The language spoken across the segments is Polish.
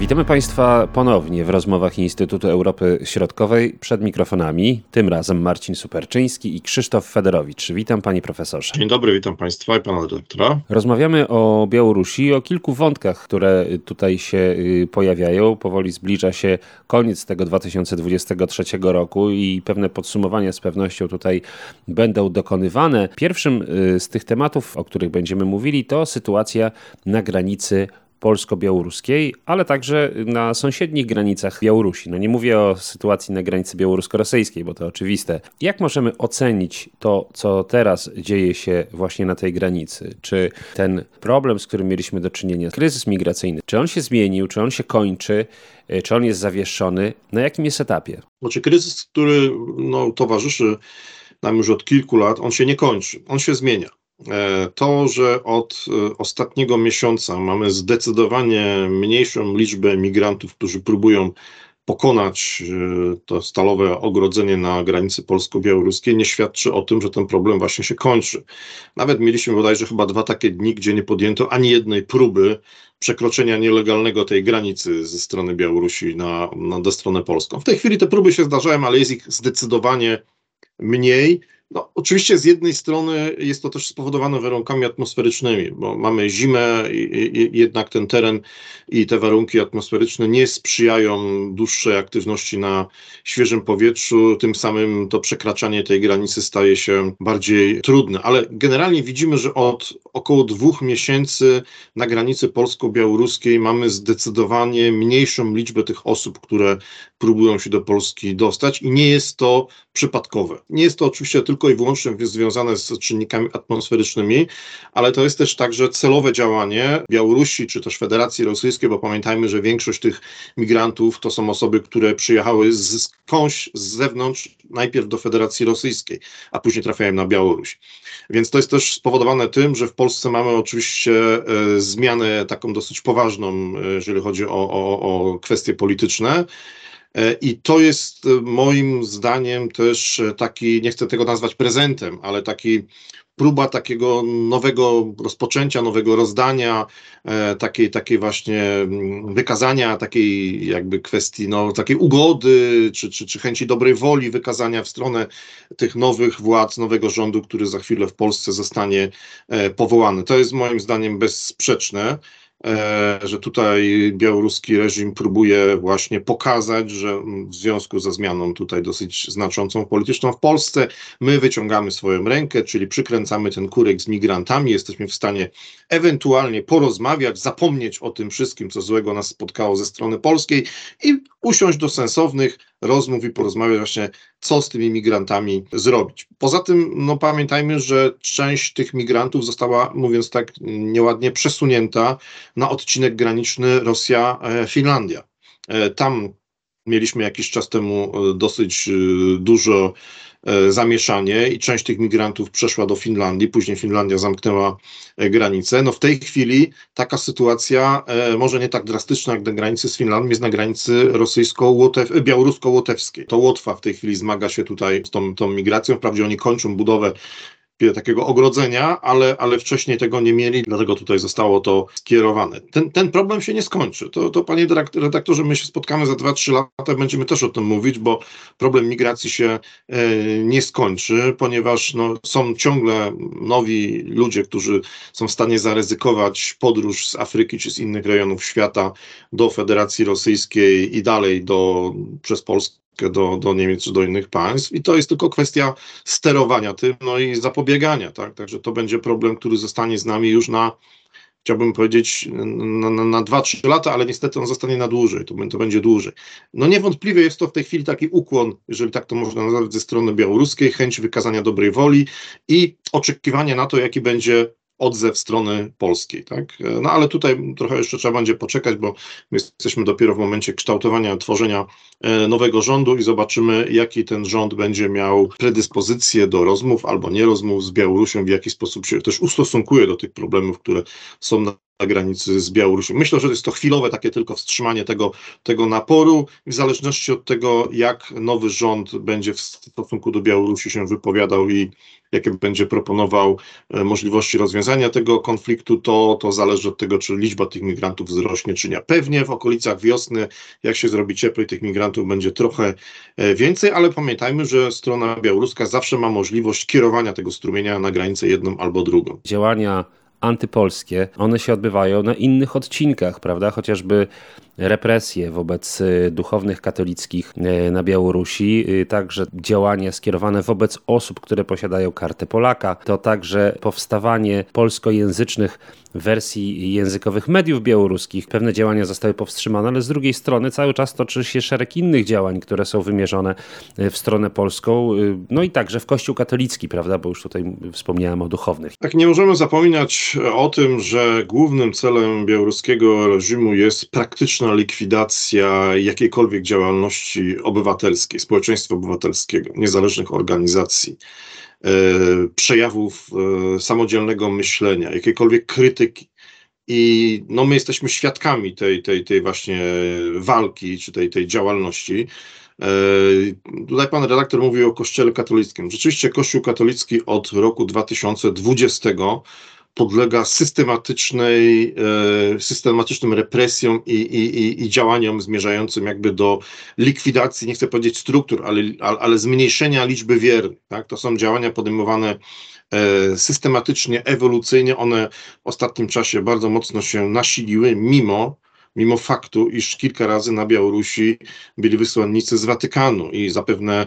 Witamy Państwa ponownie w rozmowach Instytutu Europy Środkowej przed mikrofonami. Tym razem Marcin Superczyński i Krzysztof Federowicz. Witam Panie Profesorze. Dzień dobry, witam Państwa i Pana Dyrektora. Rozmawiamy o Białorusi, o kilku wątkach, które tutaj się y, pojawiają. Powoli zbliża się koniec tego 2023 roku i pewne podsumowania z pewnością tutaj będą dokonywane. Pierwszym y, z tych tematów, o których będziemy mówili, to sytuacja na granicy polsko-białoruskiej, ale także na sąsiednich granicach Białorusi. No nie mówię o sytuacji na granicy białorusko-rosyjskiej, bo to oczywiste. Jak możemy ocenić to, co teraz dzieje się właśnie na tej granicy? Czy ten problem, z którym mieliśmy do czynienia, kryzys migracyjny, czy on się zmienił, czy on się kończy? Czy on jest zawieszony? Na jakim jest etapie? Znaczy kryzys, który no, towarzyszy nam już od kilku lat, on się nie kończy, on się zmienia. E, to, że od e, ostatniego miesiąca mamy zdecydowanie mniejszą liczbę migrantów, którzy próbują pokonać e, to stalowe ogrodzenie na granicy polsko-białoruskiej, nie świadczy o tym, że ten problem właśnie się kończy. Nawet mieliśmy bodajże chyba dwa takie dni, gdzie nie podjęto ani jednej próby przekroczenia nielegalnego tej granicy ze strony Białorusi na, na stronę polską. W tej chwili te próby się zdarzają, ale jest ich zdecydowanie mniej. No, oczywiście z jednej strony jest to też spowodowane warunkami atmosferycznymi, bo mamy zimę i, i, jednak ten teren i te warunki atmosferyczne nie sprzyjają dłuższej aktywności na świeżym powietrzu, tym samym to przekraczanie tej granicy staje się bardziej trudne, ale generalnie widzimy, że od około dwóch miesięcy na granicy polsko-białoruskiej mamy zdecydowanie mniejszą liczbę tych osób, które próbują się do Polski dostać i nie jest to przypadkowe. Nie jest to oczywiście tylko i wyłącznie związane z czynnikami atmosferycznymi, ale to jest też także celowe działanie Białorusi czy też Federacji Rosyjskiej, bo pamiętajmy, że większość tych migrantów to są osoby, które przyjechały z skądś z zewnątrz, najpierw do Federacji Rosyjskiej, a później trafiają na Białoruś. Więc to jest też spowodowane tym, że w Polsce mamy oczywiście e, zmianę taką dosyć poważną, e, jeżeli chodzi o, o, o kwestie polityczne. E, I to jest e, moim zdaniem też e, taki, nie chcę tego nazwać prezentem, ale taki próba takiego nowego rozpoczęcia, nowego rozdania, takiej, takiej właśnie mm, wykazania takiej jakby kwestii, no, takiej ugody, czy, czy, czy chęci dobrej woli wykazania w stronę tych nowych władz, nowego rządu, który za chwilę w Polsce zostanie powołany. To jest moim zdaniem bezsprzeczne. E, że tutaj białoruski reżim próbuje właśnie pokazać, że w związku ze zmianą tutaj dosyć znaczącą polityczną w Polsce, my wyciągamy swoją rękę, czyli przykręcamy ten kurek z migrantami, jesteśmy w stanie ewentualnie porozmawiać, zapomnieć o tym wszystkim, co złego nas spotkało ze strony polskiej i usiąść do sensownych rozmów i porozmawiać właśnie, co z tymi migrantami zrobić. Poza tym, no pamiętajmy, że część tych migrantów została, mówiąc tak nieładnie, przesunięta na odcinek graniczny Rosja-Finlandia. E, tam mieliśmy jakiś czas temu e, dosyć e, dużo E, zamieszanie i część tych migrantów przeszła do Finlandii, później Finlandia zamknęła granicę. No w tej chwili taka sytuacja, może nie tak drastyczna jak na granicy z Finlandią, jest na granicy rosyjsko-białorusko-łotewskiej. To Łotwa w tej chwili zmaga się tutaj z tą, tą migracją. Wprawdzie oni kończą budowę takiego ogrodzenia, ale, ale wcześniej tego nie mieli, dlatego tutaj zostało to skierowane. Ten, ten problem się nie skończy. To, to panie redaktorze, my się spotkamy za 2-3 lata, będziemy też o tym mówić, bo problem migracji się e, nie skończy, ponieważ no, są ciągle nowi ludzie, którzy są w stanie zaryzykować podróż z Afryki czy z innych rejonów świata do Federacji Rosyjskiej i dalej do, przez Polskę do, do Niemiec czy do innych państw i to jest tylko kwestia sterowania tym, no i zapobiegania, tak? Także to będzie problem, który zostanie z nami już na, chciałbym powiedzieć, na, na, na 2-3 lata, ale niestety on zostanie na dłużej, to, to będzie dłużej. No niewątpliwie jest to w tej chwili taki ukłon, jeżeli tak to można nazwać, ze strony białoruskiej, chęć wykazania dobrej woli i oczekiwanie na to, jaki będzie odzew strony polskiej. Tak? No ale tutaj trochę jeszcze trzeba będzie poczekać, bo my jesteśmy dopiero w momencie kształtowania, tworzenia e, nowego rządu i zobaczymy, jaki ten rząd będzie miał predyspozycję do rozmów albo nie rozmów z Białorusią, w jaki sposób się też ustosunkuje do tych problemów, które są na granicy z Białorusią. Myślę, że jest to chwilowe takie tylko wstrzymanie tego, tego naporu, w zależności od tego, jak nowy rząd będzie w stosunku do Białorusi się wypowiadał i jakie będzie proponował e, możliwości rozwiązania tego konfliktu, to, to zależy od tego, czy liczba tych migrantów wzrośnie, czy nie. Pewnie w okolicach wiosny, jak się zrobi cieplej, tych migrantów będzie trochę e, więcej, ale pamiętajmy, że strona białoruska zawsze ma możliwość kierowania tego strumienia na granicę jedną albo drugą. Działania antypolskie, one się odbywają na innych odcinkach, prawda? Chociażby represje wobec y, duchownych katolickich y, na Białorusi, y, także działania skierowane wobec osób, które posiadają kartę Polaka, to także powstawanie polskojęzycznych wersji językowych mediów białoruskich. Pewne działania zostały powstrzymane, ale z drugiej strony cały czas toczy się szereg innych działań, które są wymierzone w stronę polską, no i także w Kościół katolicki, prawda, bo już tutaj wspomniałem o duchownych. Tak, nie możemy zapominać o tym, że głównym celem białoruskiego reżimu jest praktyczna likwidacja jakiejkolwiek działalności obywatelskiej, społeczeństwa obywatelskiego, niezależnych organizacji, e, przejawów e, samodzielnego myślenia, jakiejkolwiek krytyki. I no, my jesteśmy świadkami tej, tej, tej właśnie walki, czy tej, tej działalności. E, tutaj pan redaktor mówił o Kościele katolickim. Rzeczywiście Kościół katolicki od roku 2020 podlega systematycznej, e, systematycznym represjom i, i, i działaniom zmierzającym jakby do likwidacji, nie chcę powiedzieć struktur, ale, ale zmniejszenia liczby wiernych. Tak? To są działania podejmowane e, systematycznie, ewolucyjnie. One w ostatnim czasie bardzo mocno się nasiliły, mimo mimo faktu, iż kilka razy na Białorusi byli wysłannicy z Watykanu i zapewne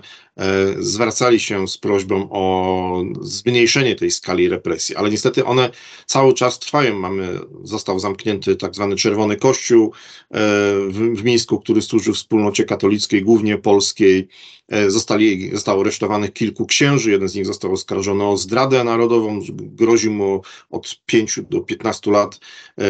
zwracali się z prośbą o zmniejszenie tej skali represji, ale niestety one cały czas trwają. Mamy, został zamknięty tak zwany Czerwony Kościół e, w, w Mińsku, który służy wspólnocie katolickiej, głównie polskiej. E, zostali, zostało aresztowanych kilku księży, jeden z nich został oskarżony o zdradę narodową, grozi mu od 5 do 15 lat e,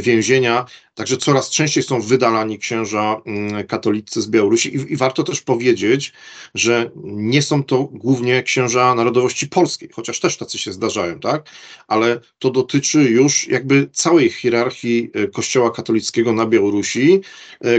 więzienia. Także coraz częściej są wydalani księża mm, katolicy z Białorusi I, i, warto też powiedzieć, że nie są to głównie księża narodowości polskiej, chociaż też tacy się zdarzają, tak? Ale to dotyczy już jakby całej hierarchii e, kościoła katolickiego na Białorusi,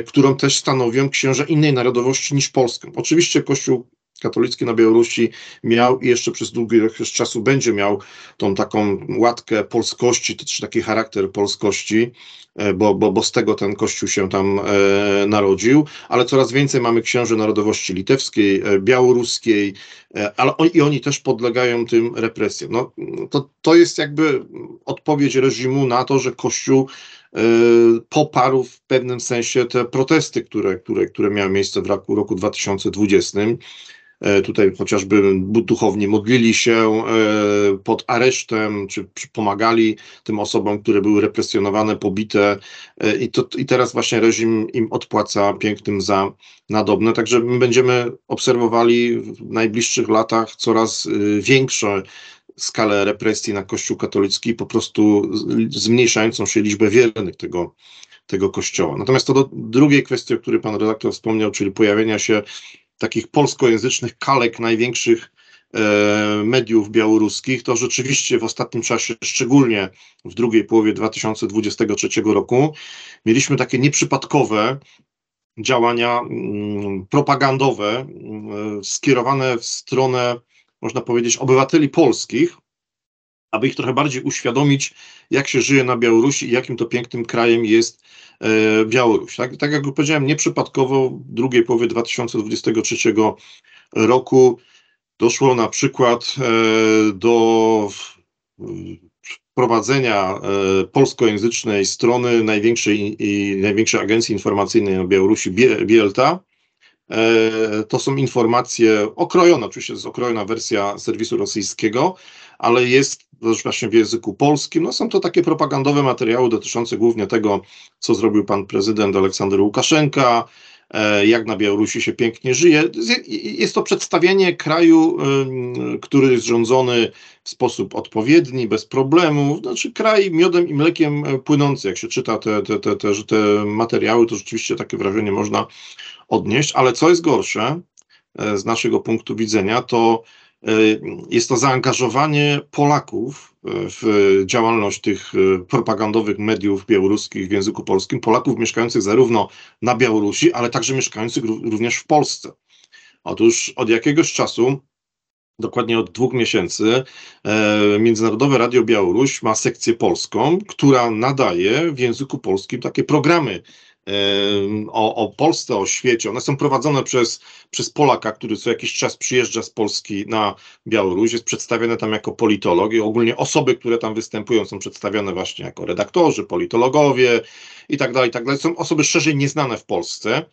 którą też stanowią księża innej narodowości niż polską. Oczywiście Kościół katolicki na Białorusi miał i jeszcze przez długi okres czasu będzie miał tą taką łatkę polskości, czy taki charakter polskości, e, bo, bo, bo z tego ten kościół się tam e, narodził, ale coraz więcej mamy księży narodowości litewskiej, e, białoruskiej, e, ale i oni też podlegają tym represjom. No, to, to jest jakby odpowiedź reżimu na to, że kościół e, poparł w pewnym sensie te protesty, które, które, które miały miejsce w roku, roku 2020. E, tutaj chociażby duchowni modlili się e, pod aresztem, czy pomagali tym osobom, które były represjonowane, pobite e, i, to, i teraz właśnie reżim im odpłaca pięknym za nadobne. Także my będziemy obserwowali w najbliższych latach coraz większe skalę represji na Kościół katolicki, po prostu zmniejszającą się liczbę wiernych tego, tego kościoła. Natomiast to do drugiej kwestii, o której pan redaktor wspomniał, czyli pojawienia się takich polskojęzycznych kalek największych e, mediów białoruskich, to rzeczywiście w ostatnim czasie, szczególnie w drugiej połowie 2023 roku, mieliśmy takie nieprzypadkowe działania mm, propagandowe mm, skierowane w stronę, można powiedzieć, obywateli polskich, aby ich trochę bardziej uświadomić, jak się żyje na Białorusi i jakim to pięknym krajem jest E, Białoruś. Tak, tak jak powiedziałem, nieprzypadkowo w drugiej połowie 2023 roku doszło na przykład e, do wprowadzenia e, polskojęzycznej strony największej, największej agencji informacyjnej na Białorusi, Bielta. To są informacje okrojone, oczywiście jest okrojona wersja serwisu rosyjskiego, ale jest też właśnie w języku polskim. No są to takie propagandowe materiały dotyczące głównie tego, co zrobił pan prezydent Aleksander Łukaszenka, e, jak na Białorusi się pięknie żyje. Jest to przedstawienie kraju, który jest rządzony w sposób odpowiedni, bez problemu. Znaczy kraj miodem i mlekiem e, płynący. Jak się czyta te, te, te, te, te materiały, to rzeczywiście takie wrażenie można odnieść. Ale co jest gorsze e, z naszego punktu widzenia, to jest to zaangażowanie Polaków w działalność tych propagandowych mediów białoruskich w języku polskim, Polaków mieszkających zarówno na Białorusi, ale także mieszkających również w Polsce. Otóż od jakiegoś czasu dokładnie od dwóch miesięcy, e, Międzynarodowe Radio Białoruś ma sekcję polską, która nadaje w języku polskim takie programy o, o Polsce, o świecie. One są prowadzone przez, przez Polaka, który co jakiś czas przyjeżdża z Polski na Białoruś, jest przedstawiony tam jako politolog i ogólnie osoby, które tam występują są przedstawione właśnie jako redaktorzy, politologowie i tak dalej, tak dalej. Są osoby szerzej nieznane w Polsce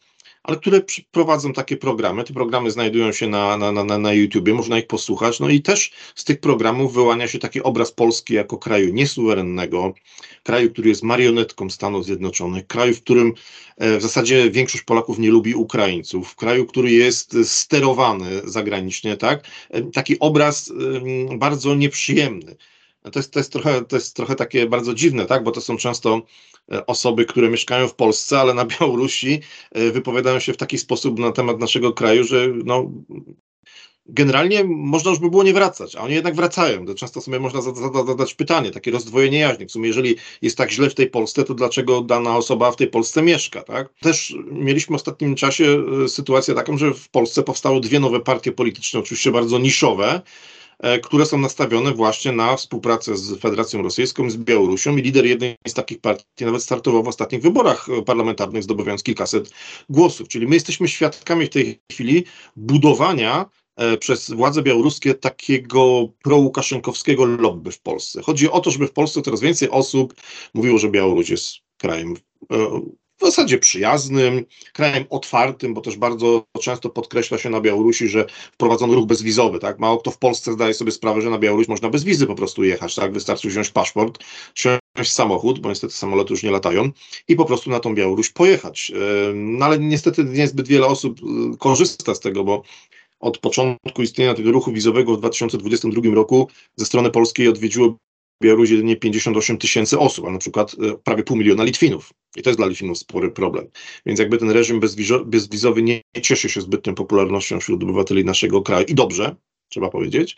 ale które prowadzą takie programy. Te programy znajdują się na, na, na, na YouTubie, można ich posłuchać. No i też z tych programów wyłania się taki obraz Polski jako kraju niesuwerennego, kraju, który jest marionetką Stanów Zjednoczonych, kraju, w którym e, w zasadzie większość Polaków nie lubi Ukraińców, kraju, który jest sterowany zagranicznie, tak? E, taki obraz bardzo nieprzyjemny. To jest, to, jest trochę, to jest trochę takie bardzo dziwne, tak? bo to są często e, osoby, które mieszkają w Polsce, ale na Białorusi e, wypowiadają się w taki sposób na temat naszego kraju, że no, generalnie można już by było nie wracać, a oni jednak wracają. To często sobie można zadać pytanie, takie rozdwojenie jaźni. W sumie, jeżeli jest tak źle w tej Polsce, to dlaczego dana osoba w tej Polsce mieszka? Tak? Też mieliśmy w ostatnim czasie e, sytuację taką, że w Polsce powstały dwie nowe partie polityczne, oczywiście bardzo niszowe, E, które są nastawione właśnie na współpracę z Federacją Rosyjską, z Białorusią i lider jednej z takich partii nawet startował w ostatnich wyborach parlamentarnych, zdobywając kilkaset głosów. Czyli my jesteśmy świadkami w tej chwili budowania e, przez władze białoruskie takiego pro-łukaszenkowskiego lobby w Polsce. Chodzi o to, żeby w Polsce coraz więcej osób mówiło, że Białoruś jest krajem e, w zasadzie przyjaznym, krajem otwartym, bo też bardzo często podkreśla się na Białorusi, że wprowadzono ruch bezwizowy, tak? Mało kto w Polsce zdaje sobie sprawę, że na Białoruś można bez wizy po prostu jechać, tak? Wystarczy wziąć paszport, wsiąść samochód, bo niestety samoloty już nie latają i po prostu na tą Białoruś pojechać. No ale niestety niezbyt wiele osób y, korzysta z tego, bo od początku istnienia tego ruchu wizowego w 2022 roku ze strony polskiej odwiedziło Białoruś jedynie 58 tysięcy osób, a na przykład e, prawie pół miliona Litwinów. I to jest dla Litwinów spory problem. Więc jakby ten reżim bezwizowy nie cieszy się zbytnią popularnością wśród obywateli naszego kraju. I dobrze, trzeba powiedzieć.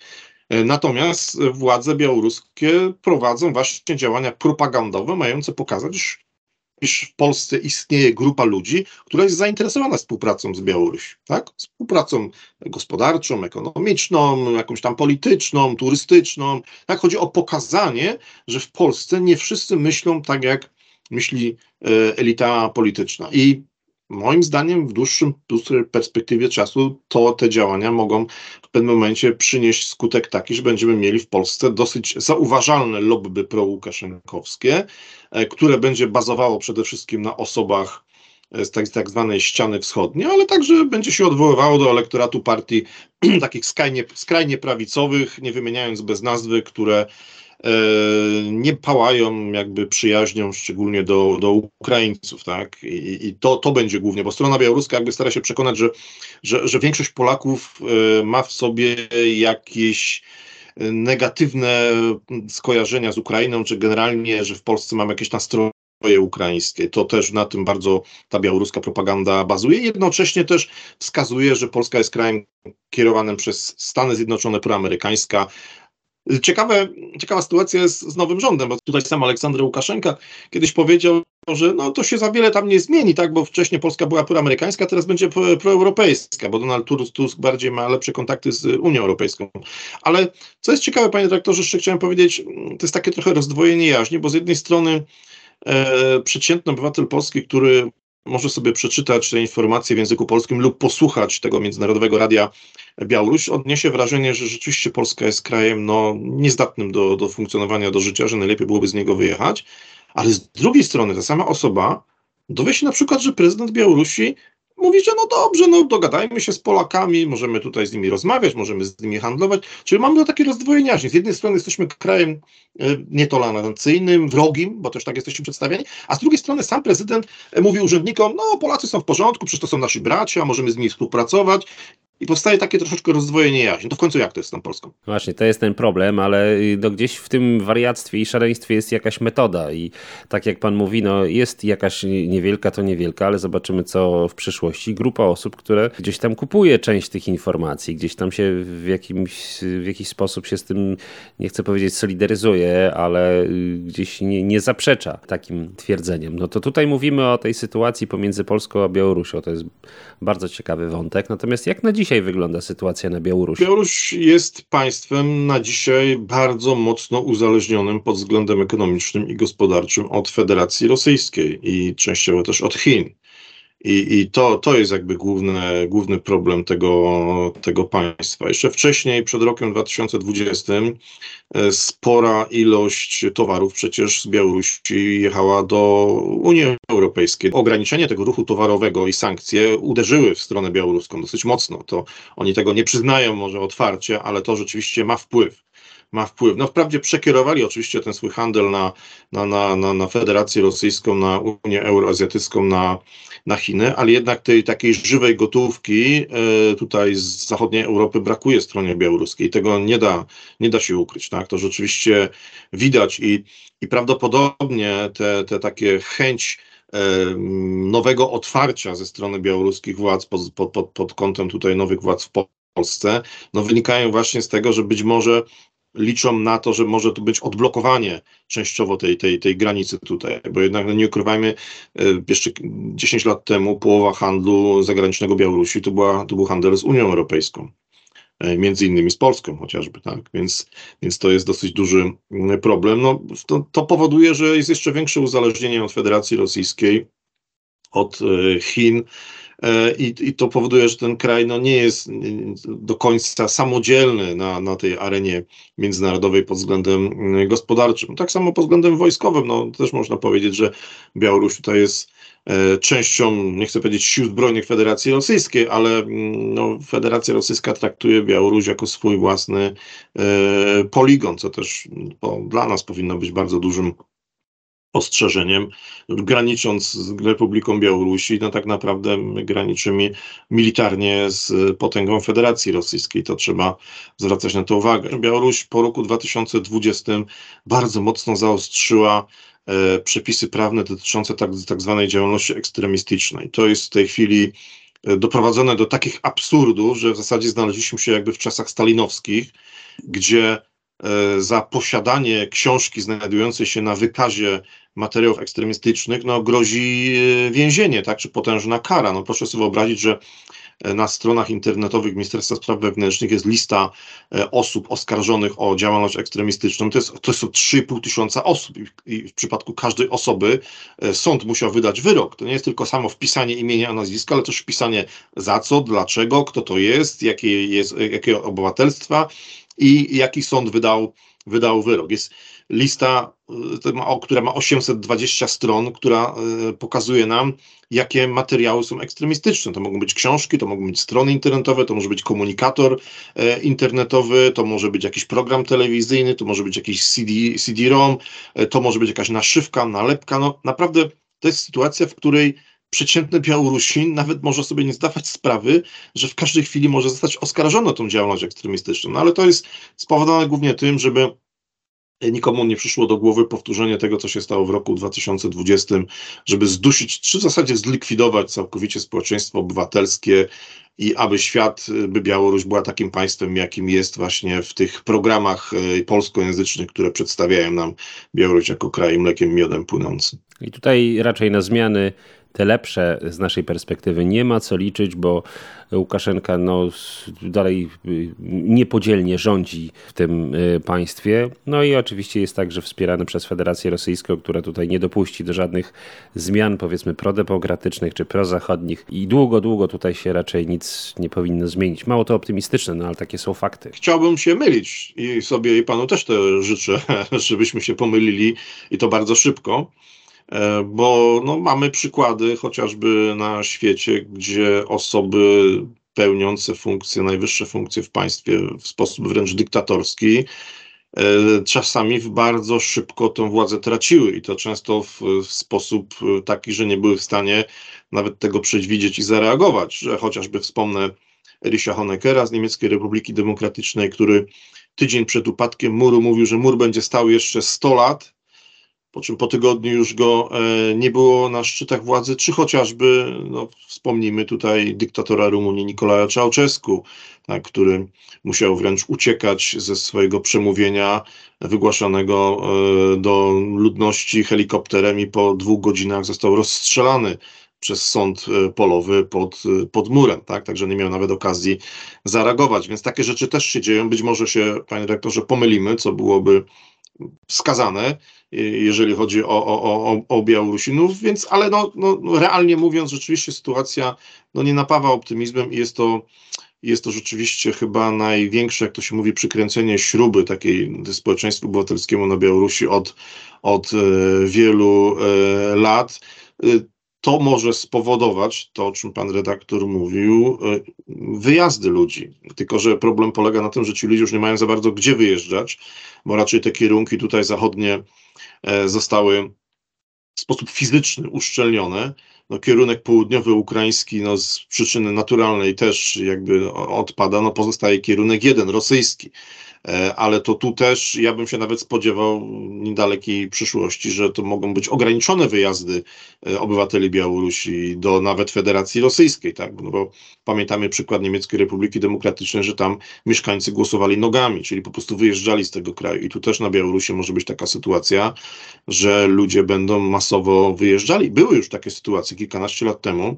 E, natomiast władze białoruskie prowadzą właśnie działania propagandowe mające pokazać, iż w Polsce istnieje grupa ludzi, która jest zainteresowana współpracą z Białorusią, tak? Współpracą gospodarczą, ekonomiczną, jakąś tam polityczną, turystyczną. Tak? Chodzi o pokazanie, że w Polsce nie wszyscy myślą tak, jak myśli e, elita polityczna. I moim zdaniem w dłuższym, perspektywie czasu to te działania mogą w pewnym momencie przynieść skutek taki, że będziemy mieli w Polsce dosyć zauważalne lobby pro-łukaszenkowskie, e, które będzie bazowało przede wszystkim na osobach z tak, tak zwanej ściany wschodniej, ale także będzie się odwoływało do elektoratu partii takich skrajnie, skrajnie prawicowych, nie wymieniając bez nazwy, które E, nie pałają jakby przyjaźnią, szczególnie do, do Ukraińców, tak? I, i to, to będzie głównie, bo strona białoruska jakby stara się przekonać, że, że, że większość Polaków e, ma w sobie jakieś negatywne skojarzenia z Ukrainą, czy generalnie, że w Polsce mamy jakieś nastroje ukraińskie. To też na tym bardzo ta białoruska propaganda bazuje. Jednocześnie też wskazuje, że Polska jest krajem kierowanym przez Stany Zjednoczone, proamerykańska, Ciekawe, ciekawa sytuacja jest z nowym rządem, bo tutaj sam Aleksander Łukaszenka kiedyś powiedział, że no to się za wiele tam nie zmieni, tak, bo wcześniej Polska była proamerykańska, teraz będzie proeuropejska, bo Donald Tusk bardziej ma lepsze kontakty z Unią Europejską. Ale co jest ciekawe, panie dyrektorze, jeszcze chciałem powiedzieć, to jest takie trochę rozdwojenie jaźni, bo z jednej strony e, przeciętny obywatel polski, który może sobie przeczytać te informacje w języku polskim lub posłuchać tego Międzynarodowego Radia Białoruś, odniesie wrażenie, że rzeczywiście Polska jest krajem no, niezdatnym do, do funkcjonowania, do życia, że najlepiej byłoby z niego wyjechać. Ale z drugiej strony ta sama osoba dowie się na przykład, że prezydent Białorusi mówi, że no dobrze, no dogadajmy się z Polakami, możemy tutaj z nimi rozmawiać, możemy z nimi handlować. Czyli mamy takie rozdwojenie Z jednej strony jesteśmy krajem e, nietolerancyjnym, wrogim, bo też tak jesteśmy przedstawieni, a z drugiej strony sam prezydent mówi urzędnikom, no Polacy są w porządku, przecież to są nasi bracia, możemy z nimi współpracować. I powstaje takie troszeczkę rozdwojenie jaźni. To w końcu jak to jest z tą Polską? Właśnie, to jest ten problem, ale y, no gdzieś w tym wariactwie i szaleństwie jest jakaś metoda i tak jak pan mówi, no jest jakaś niewielka, to niewielka, ale zobaczymy co w przyszłości. Grupa osób, które gdzieś tam kupuje część tych informacji, gdzieś tam się w jakimś, w jakiś sposób się z tym, nie chcę powiedzieć solidaryzuje, ale y, gdzieś nie, nie zaprzecza takim twierdzeniem. No to tutaj mówimy o tej sytuacji pomiędzy Polską a Białorusią. To jest bardzo ciekawy wątek. Natomiast jak na dzisiaj wygląda sytuacja na Białorusi? Białoruś jest państwem na dzisiaj bardzo mocno uzależnionym pod względem ekonomicznym i gospodarczym od Federacji Rosyjskiej i częściowo też od Chin. I, i to, to jest jakby główny, główny problem tego, tego państwa. Jeszcze wcześniej, przed rokiem 2020, e, spora ilość towarów przecież z Białorusi jechała do Unii Europejskiej. Ograniczenie tego ruchu towarowego i sankcje uderzyły w stronę białoruską dosyć mocno. To oni tego nie przyznają może otwarcie, ale to rzeczywiście ma wpływ ma wpływ. No wprawdzie przekierowali oczywiście ten swój handel na, na, na, na, na Federację Rosyjską, na Unię Euroazjatycką, na, na Chiny, ale jednak tej takiej żywej gotówki e, tutaj z zachodniej Europy brakuje stronie białoruskiej. Tego nie da, nie da się ukryć. Tak? To rzeczywiście widać i, i prawdopodobnie te, te takie chęć e, nowego otwarcia ze strony białoruskich władz pod, pod, pod, pod kątem tutaj nowych władz w Polsce, no wynikają właśnie z tego, że być może liczą na to, że może tu być odblokowanie częściowo tej, tej, tej granicy tutaj, bo jednak no nie ukrywajmy, e, jeszcze 10 lat temu połowa handlu zagranicznego Białorusi to, była, to był handel z Unią Europejską e, między innymi z Polską chociażby, tak, więc, więc to jest dosyć duży mm, problem. No, to, to powoduje, że jest jeszcze większe uzależnienie od Federacji Rosyjskiej, od e, Chin, I, I, to powoduje, że ten kraj no, nie jest do końca samodzielny na, na tej arenie międzynarodowej pod względem mm, gospodarczym. Tak samo pod względem wojskowym. No, też można powiedzieć, że Białoruś tutaj jest e, częścią, nie chcę powiedzieć sił zbrojnych Federacji Rosyjskiej, ale mm, no, Federacja Rosyjska traktuje Białoruś jako swój własny e, poligon, co też no, dla nas powinno być bardzo dużym ostrzeżeniem, granicząc z Republiką Białorusi, no tak naprawdę my graniczymy militarnie z potęgą Federacji Rosyjskiej. To trzeba zwracać na to uwagę. Białoruś po roku 2020 bardzo mocno zaostrzyła e, przepisy prawne dotyczące tak, tak zwanej działalności ekstremistycznej. To jest w tej chwili e, doprowadzone do takich absurdów, że w zasadzie znaleźliśmy się jakby w czasach stalinowskich, gdzie za posiadanie książki znajdującej się na wykazie materiałów ekstremistycznych, no grozi e, więzienie, tak, czy potężna kara. No proszę sobie wyobrazić, że e, na stronach internetowych Ministerstwa Spraw Wewnętrznych jest lista e, osób oskarżonych o działalność ekstremistyczną. To, jest, to są 3,5 tysiąca osób i w przypadku każdej osoby sąd musiał wydać wyrok. To nie jest tylko samo wpisanie imienia, nazwiska, ale też wpisanie za co, dlaczego, kto to jest, jakie jest, jakiego obywatelstwa i jaki sąd wydał, wydał wyrok. Jest lista, y, która ma 820 stron, która y, pokazuje nam, jakie materiały są ekstremistyczne. To mogą być książki, to mogą być strony internetowe, to może być komunikator e, internetowy, to może być jakiś program telewizyjny, to może być jakiś CD, CD-ROM, to może być jakaś naszywka, nalepka. No naprawdę to jest sytuacja, w której przeciętny Białorusin nawet może sobie nie zdawać sprawy, że w każdej chwili może zostać oskarżony o tą działalność ekstremistyczną. No ale to jest spowodowane głównie tym, żeby nikomu nie przyszło do głowy powtórzenie tego, co się stało w roku 2020, żeby zdusić, czy w zasadzie zlikwidować całkowicie społeczeństwo obywatelskie i aby świat, by Białoruś była takim państwem, jakim jest właśnie w tych programach e, polskojęzycznych, które przedstawiają nam Białoruś jako kraj mlekiem miodem płynący. I tutaj raczej na zmiany te lepsze z naszej perspektywy nie ma co liczyć, bo Łukaszenka no, dalej y, niepodzielnie rządzi w tym y, państwie. No i oczywiście jest także wspierany przez Federację Rosyjską, która tutaj nie dopuści do żadnych zmian, powiedzmy, prodemokratycznych czy prozachodnich. I długo, długo tutaj się raczej nic nie powinno zmienić. Mało to optymistyczne, no ale takie są fakty. Chciałbym się mylić i sobie i panu też to życzę, żebyśmy się pomylili i to bardzo szybko. E, bo no, mamy przykłady chociażby na świecie, gdzie osoby pełniące funkcje, najwyższe funkcje w państwie w sposób wręcz dyktatorski, e, czasami bardzo szybko tę władzę traciły i to często w, w, sposób taki, że nie były w stanie nawet tego przewidzieć i zareagować, że chociażby wspomnę Erisia Honeckera z Niemieckiej Republiki Demokratycznej, który tydzień przed upadkiem muru mówił, że mur będzie stał jeszcze 100 lat, po czym po tygodniu już go e, nie było na szczytach władzy, czy chociażby, no, wspomnijmy tutaj dyktatora Rumunii Nikolaja Czałczesku, tak, który musiał wręcz uciekać ze swojego przemówienia wygłaszanego e, do ludności helikopterem i po dwóch godzinach został rozstrzelany przez sąd e, polowy pod, pod murem, tak? Także nie miał nawet okazji zareagować. Więc takie rzeczy też się dzieją. Być może się, panie rektorze, pomylimy, co byłoby wskazane, jeżeli chodzi o, o, o, o Białorusinów, więc ale no, no, realnie mówiąc, rzeczywiście sytuacja no, nie napawa optymizmem i jest to, jest to rzeczywiście chyba największe, jak to się mówi, przykręcenie śruby takiej społeczeństwu obywatelskiemu na Białorusi od, od e, wielu e, lat. E, to może spowodować to, o czym pan redaktor mówił, wyjazdy ludzi. Tylko, że problem polega na tym, że ci ludzie już nie mają za bardzo gdzie wyjeżdżać, bo raczej te kierunki tutaj zachodnie zostały w sposób fizyczny uszczelnione. No, kierunek południowy ukraiński no, z przyczyny naturalnej też jakby odpada, no, pozostaje kierunek jeden, rosyjski. E, ale to tu też ja bym się nawet spodziewał niedalekiej przyszłości, że to mogą być ograniczone wyjazdy e, obywateli Białorusi do nawet Federacji Rosyjskiej, tak? No bo pamiętamy przykład Niemieckiej Republiki Demokratycznej, że tam mieszkańcy głosowali nogami, czyli po prostu wyjeżdżali z tego kraju. I tu też na Białorusi może być taka sytuacja, że ludzie będą masowo wyjeżdżali. Były już takie sytuacje kilkanaście lat temu,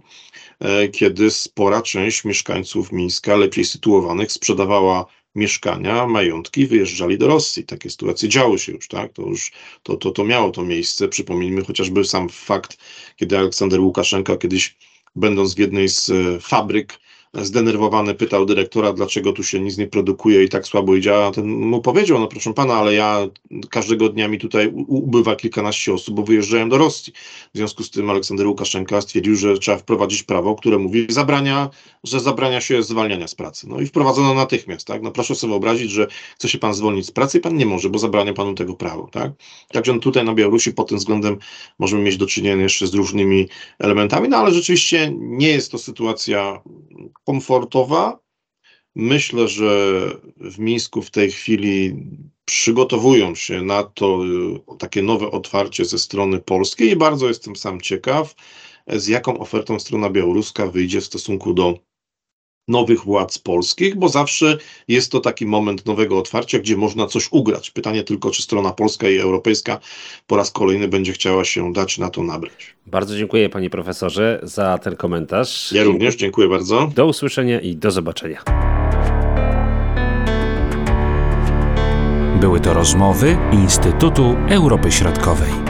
e, kiedy spora część mieszkańców Mińska, lepiej sytuowanych, sprzedawała mieszkania, majątki, wyjeżdżali do Rosji. Takie sytuacje działy się już, tak? To już to, to, to miało to miejsce. Przypomnijmy chociażby sam fakt, kiedy Aleksander Łukaszenka kiedyś, będąc w jednej z e, fabryk, zdenerwowany pytał dyrektora, dlaczego tu się nic nie produkuje i tak słabo idzie, a ten mu powiedział, no proszę pana, ale ja każdego dnia mi tutaj ubywa kilkanaście osób, bo wyjeżdżają do Rosji. W związku z tym Aleksander Łukaszenka stwierdził, że trzeba wprowadzić prawo, które mówi, zabrania, że zabrania się zwalniania z pracy. No i wprowadzono natychmiast, tak? No proszę sobie wyobrazić, że chce się pan zwolnić z pracy i pan nie może, bo zabrania panu tego prawo, tak? Także no tutaj na Białorusi pod tym względem możemy mieć do czynienia jeszcze z różnymi elementami, no ale rzeczywiście nie jest to sytuacja komfortowa. Myślę, że w Mińsku w tej chwili przygotowują się na to y, takie nowe otwarcie ze strony polskiej i bardzo jestem sam ciekaw, z jaką ofertą strona białoruska wyjdzie w stosunku do nowych władz polskich, bo zawsze jest to taki moment nowego otwarcia, gdzie można coś ugrać. Pytanie tylko, czy strona polska i europejska po raz kolejny będzie chciała się dać na to nabrać. Bardzo dziękuję panie profesorze za ten komentarz. Ja również dziękuję bardzo. Do usłyszenia i do zobaczenia. Były to rozmowy Instytutu Europy Środkowej.